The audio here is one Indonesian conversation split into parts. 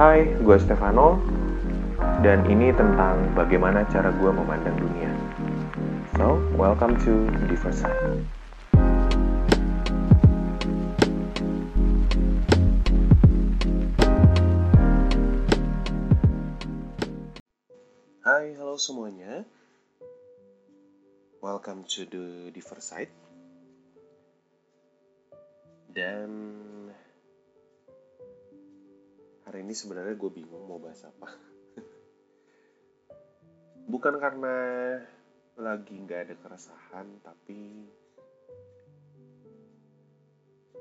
Hai, gue Stefano, dan ini tentang bagaimana cara gue memandang dunia. So, welcome to First Sight. Hai, halo semuanya. Welcome to the Differ Side. Dan ini sebenarnya gue bingung mau bahas apa. Bukan karena lagi nggak ada keresahan, tapi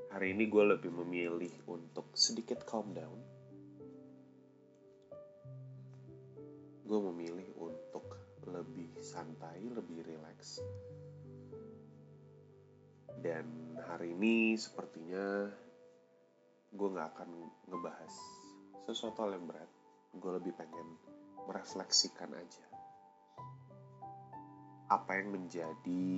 hari ini gue lebih memilih untuk sedikit calm down. Gue memilih untuk lebih santai, lebih rileks. Dan hari ini sepertinya gue nggak akan ngebahas sesuatu hal yang berat. Gue lebih pengen merefleksikan aja apa yang menjadi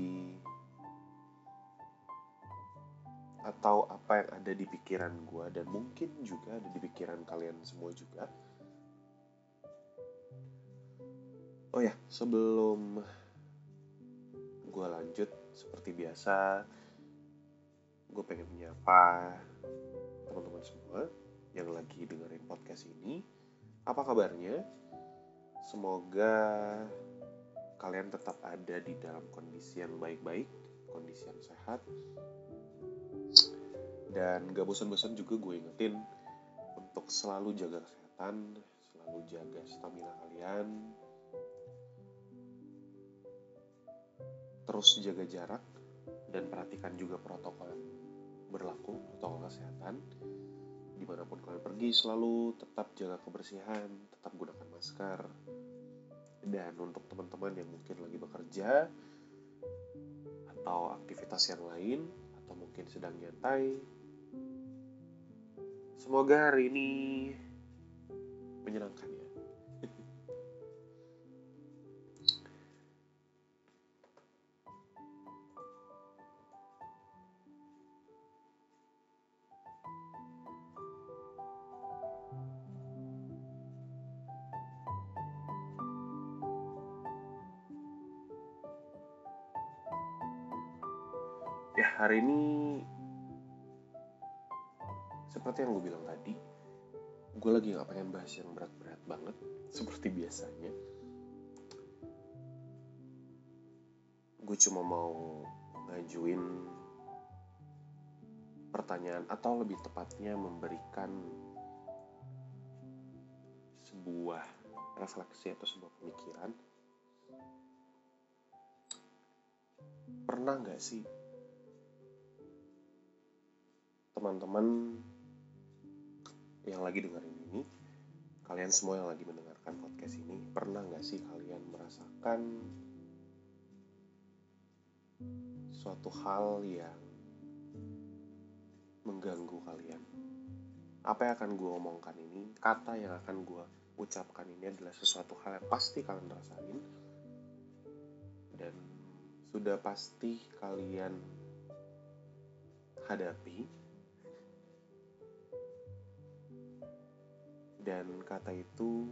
atau apa yang ada di pikiran gue dan mungkin juga ada di pikiran kalian semua juga. Oh ya, sebelum gue lanjut seperti biasa, gue pengen menyapa teman-teman semua yang lagi dengerin podcast ini. Apa kabarnya? Semoga kalian tetap ada di dalam kondisi yang baik-baik, kondisi yang sehat. Dan gak bosan-bosan juga gue ingetin untuk selalu jaga kesehatan, selalu jaga stamina kalian. Terus jaga jarak dan perhatikan juga protokol yang berlaku, protokol kesehatan. Di mana pun kalian pergi selalu tetap jaga kebersihan, tetap gunakan masker, dan untuk teman-teman yang mungkin lagi bekerja atau aktivitas yang lain atau mungkin sedang nyantai semoga hari ini menyenangkan ya hari ini seperti yang gue bilang tadi gue lagi gak pengen bahas yang berat-berat banget seperti biasanya. Gue cuma mau ngajuin pertanyaan atau lebih tepatnya memberikan sebuah refleksi atau sebuah pemikiran. Pernah nggak sih teman-teman yang lagi dengerin ini, kalian semua yang lagi mendengarkan podcast ini, pernah nggak sih kalian merasakan suatu hal yang mengganggu kalian? Apa yang akan gue omongkan ini, kata yang akan gue ucapkan ini adalah sesuatu hal yang pasti kalian rasain dan sudah pasti kalian hadapi dan kata itu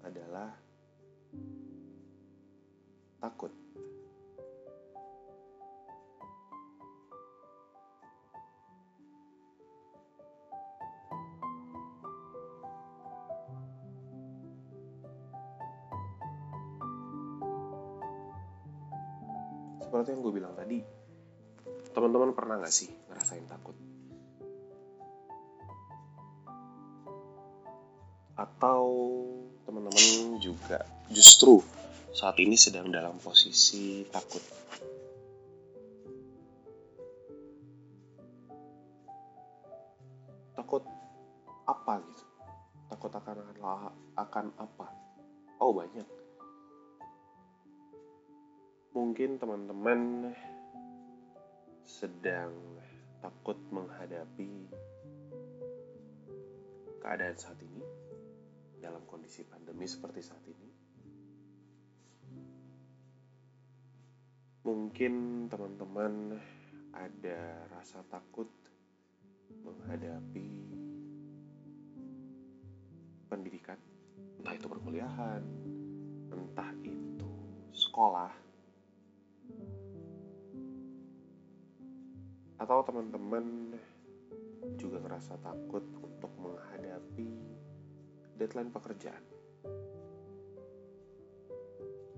adalah takut. Seperti yang gue bilang tadi, teman-teman pernah gak sih ngerasain takut? Justru saat ini sedang dalam posisi takut. Takut apa gitu? Takut akan akan apa? Oh banyak. Mungkin teman-teman sedang takut menghadapi keadaan saat ini dalam kondisi pandemi seperti saat ini. Mungkin teman-teman ada rasa takut menghadapi pendidikan, entah itu perkuliahan, entah itu sekolah, atau teman-teman juga ngerasa takut untuk menghadapi deadline pekerjaan,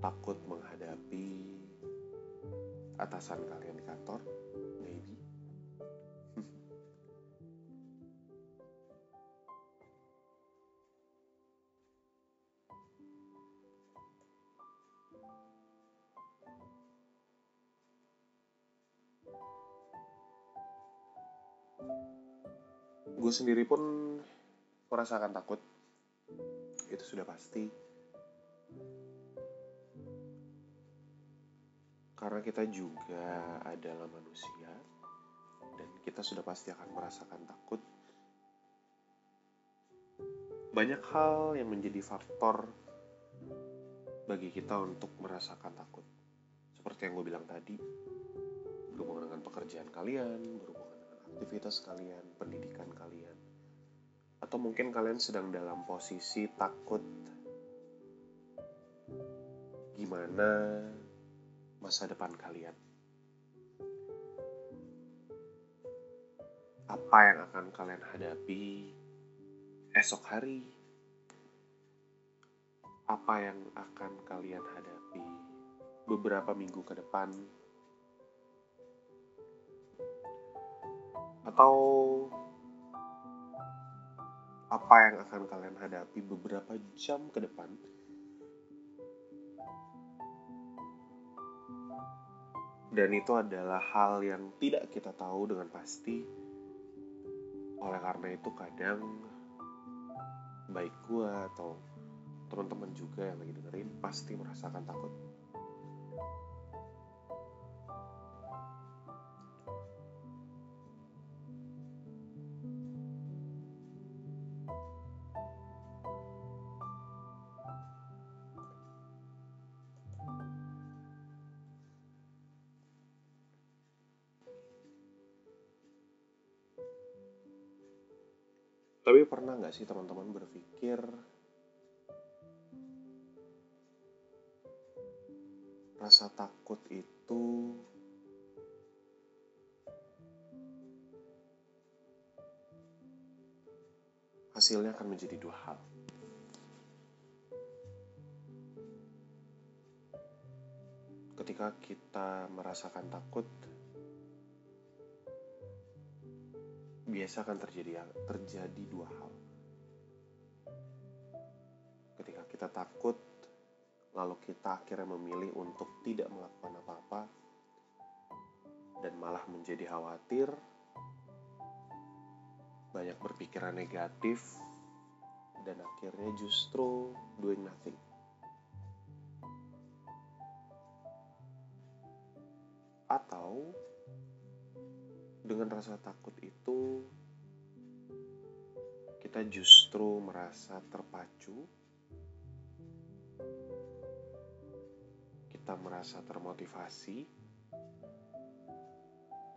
takut menghadapi atasan kalian di kantor, maybe. Gue sendiri pun merasakan takut. Itu sudah pasti karena kita juga adalah manusia dan kita sudah pasti akan merasakan takut. Banyak hal yang menjadi faktor bagi kita untuk merasakan takut. Seperti yang gue bilang tadi berhubungan dengan pekerjaan kalian berhubungan aktivitas kalian, pendidikan kalian, atau mungkin kalian sedang dalam posisi takut gimana masa depan kalian. Apa yang akan kalian hadapi esok hari? Apa yang akan kalian hadapi beberapa minggu ke depan? atau apa yang akan kalian hadapi beberapa jam ke depan dan itu adalah hal yang tidak kita tahu dengan pasti. Oleh karena itu kadang baik gue atau teman-teman juga yang lagi dengerin pasti merasakan takut Tapi pernah nggak sih teman-teman berpikir rasa takut itu hasilnya akan menjadi dua hal. Ketika kita merasakan takut, biasa akan terjadi terjadi dua hal. Ketika kita takut, lalu kita akhirnya memilih untuk tidak melakukan apa-apa dan malah menjadi khawatir, banyak berpikiran negatif, dan akhirnya justru doing nothing. Atau dengan rasa takut itu kita justru merasa terpacu. Kita merasa termotivasi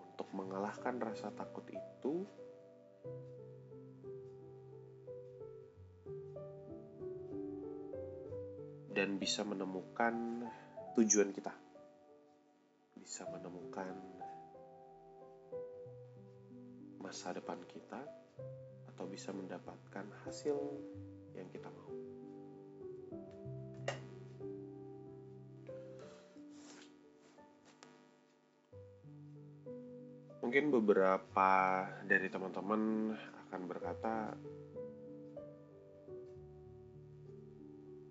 untuk mengalahkan rasa takut itu. Dan bisa menemukan tujuan kita. Bisa menemukan masa depan kita atau bisa mendapatkan hasil yang kita mau. Mungkin beberapa dari teman-teman akan berkata,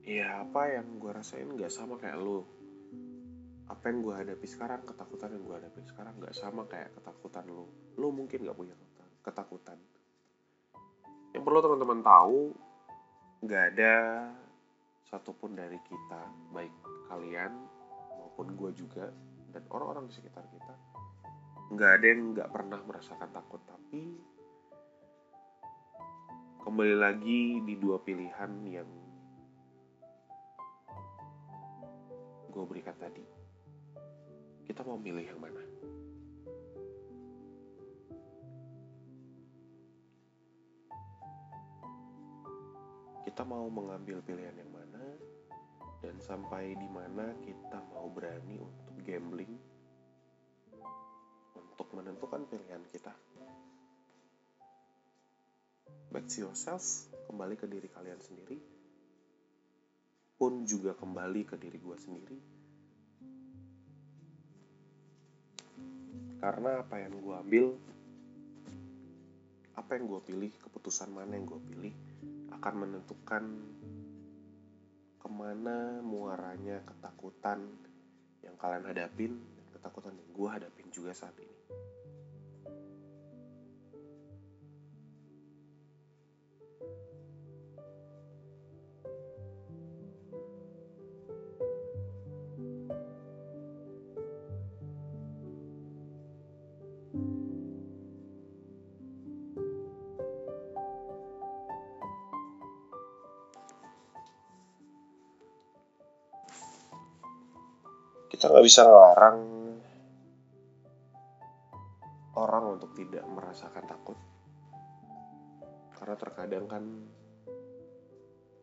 "Ya, apa yang gue rasain gak sama kayak lo apa yang gue hadapi sekarang ketakutan yang gue hadapi sekarang gak sama kayak ketakutan lo lo mungkin gak punya ketakutan. Yang perlu teman-teman tahu, nggak ada satupun dari kita, baik kalian maupun gue juga, dan orang-orang di sekitar kita, nggak ada yang nggak pernah merasakan takut. Tapi kembali lagi di dua pilihan yang gue berikan tadi. Kita mau milih yang mana? kita mau mengambil pilihan yang mana dan sampai di mana kita mau berani untuk gambling untuk menentukan pilihan kita. Back to yourself, kembali ke diri kalian sendiri, pun juga kembali ke diri gue sendiri. Karena apa yang gue ambil, apa yang gue pilih, keputusan mana yang gue pilih, akan menentukan ke mana muaranya ketakutan yang kalian hadapin ketakutan yang gue hadapin juga saat ini. Kita nggak bisa ngelarang orang untuk tidak merasakan takut. Karena terkadang kan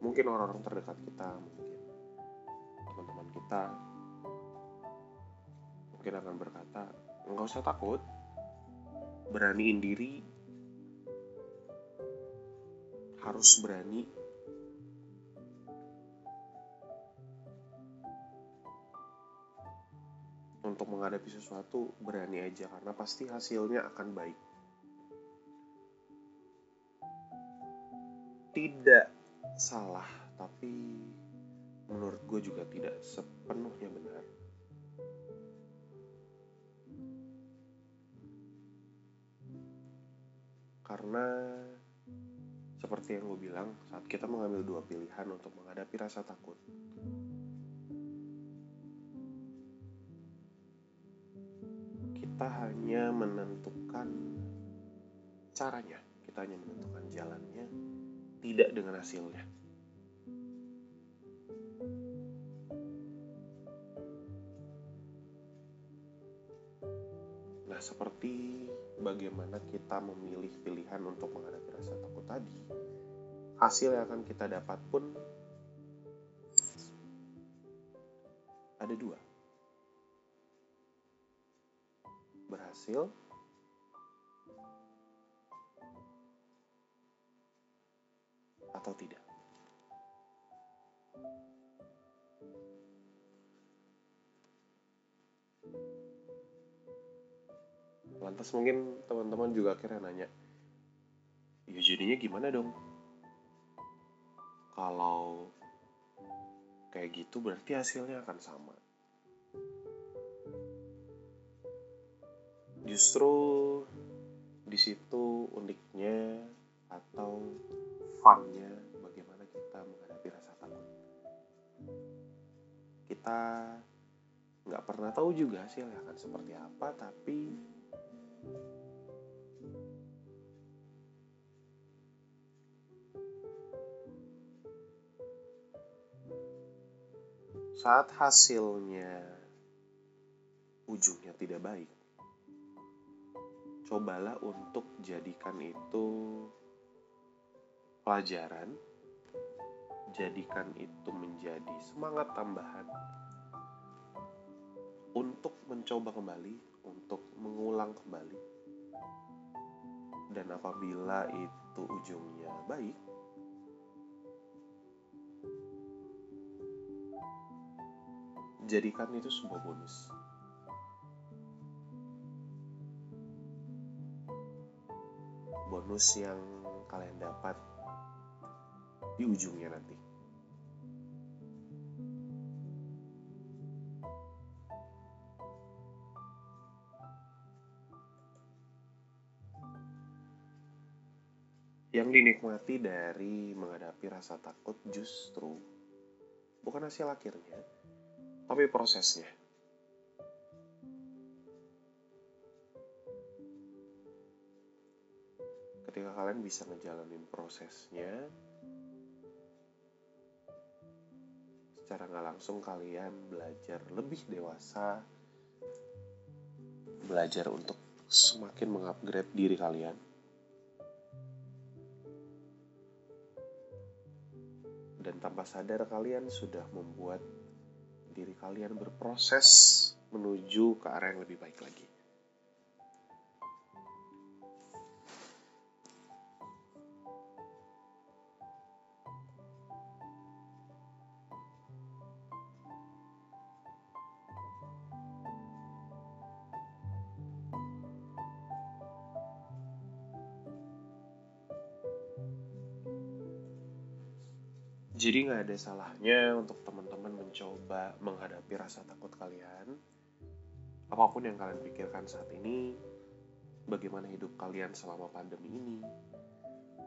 mungkin orang-orang terdekat kita mungkin teman-teman kita mungkin akan berkata nggak usah takut beraniin diri. Harus berani untuk menghadapi sesuatu berani aja karena pasti hasilnya akan baik. Tidak salah, tapi menurut gue juga tidak sepenuhnya benar. Karena seperti yang gue bilang, saat kita mengambil dua pilihan untuk menghadapi rasa takut, hanya menentukan caranya, kita hanya menentukan jalannya, tidak dengan hasilnya. Nah, seperti bagaimana kita memilih pilihan untuk menghadapi rasa takut tadi, hasil yang akan kita dapat pun ada dua. Berhasil atau tidak. Lantas mungkin teman-teman juga akhirnya nanya, ya jadinya gimana dong? Kalau kayak gitu berarti hasilnya akan sama. Justru di situ uniknya atau funnya bagaimana kita menghadapi rasa takut. Kita nggak pernah tahu juga hasilnya akan seperti apa tapi saat hasilnya ujungnya tidak baik cobalah untuk jadikan itu pelajaran, jadikan itu menjadi semangat tambahan untuk mencoba kembali, untuk mengulang kembali. Dan apabila itu ujungnya baik, jadikan itu sebuah bonus. Bonus yang kalian dapat di ujungnya nanti. Yang dinikmati dari menghadapi rasa takut justru bukan hasil akhirnya, tapi prosesnya. Ketika kalian bisa ngejalanin prosesnya secara nggak langsung kalian belajar lebih dewasa belajar untuk semakin mengupgrade diri kalian tanpa sadar kalian sudah membuat diri kalian berproses menuju ke arah yang lebih baik lagi. Jadi nggak ada salahnya untuk teman-teman mencoba menghadapi rasa takut kalian. Apa pun yang kalian pikirkan saat ini, bagaimana hidup kalian selama pandemi ini,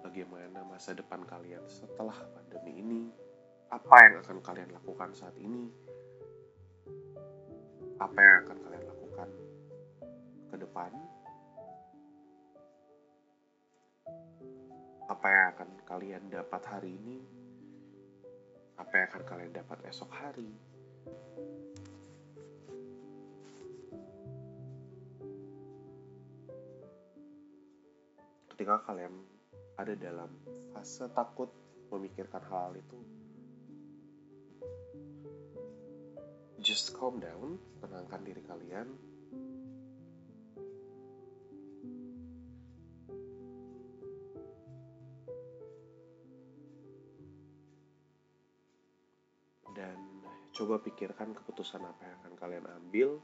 bagaimana masa depan kalian setelah pandemi ini, apa yang akan kalian lakukan saat ini, apa yang akan kalian lakukan ke depan, apa yang akan kalian dapat hari ini, apa yang akan kalian dapat esok hari. Ketika kalian ada dalam fase takut memikirkan hal, -hal itu, just calm down, tenangkan diri kalian, coba pikirkan keputusan apa yang akan kalian ambil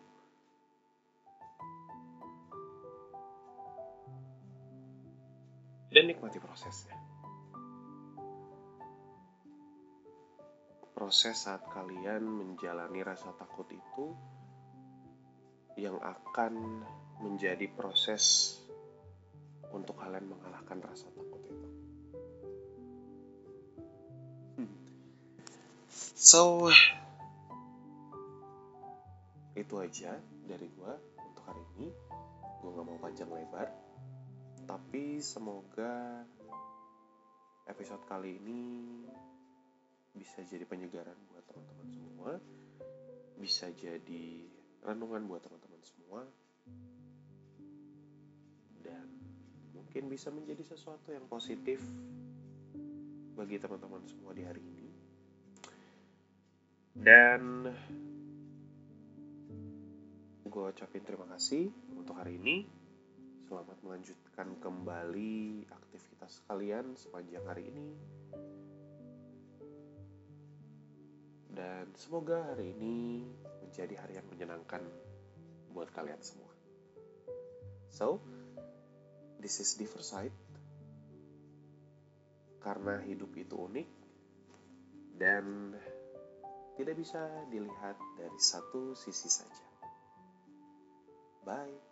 dan nikmati prosesnya proses saat kalian menjalani rasa takut itu yang akan menjadi proses untuk kalian mengalahkan rasa takut itu. So, itu aja dari gue untuk hari ini. Gue gak mau panjang lebar. Tapi semoga episode kali ini bisa jadi penyegaran buat teman-teman semua. Bisa jadi renungan buat teman-teman semua. Dan mungkin bisa menjadi sesuatu yang positif bagi teman-teman semua di hari ini. Dan gue ucapin terima kasih untuk hari ini. Selamat melanjutkan kembali aktivitas kalian sepanjang hari ini. Dan semoga hari ini menjadi hari yang menyenangkan buat kalian semua. So, this is Differ Side. Karena hidup itu unik dan tidak bisa dilihat dari satu sisi saja. Bye.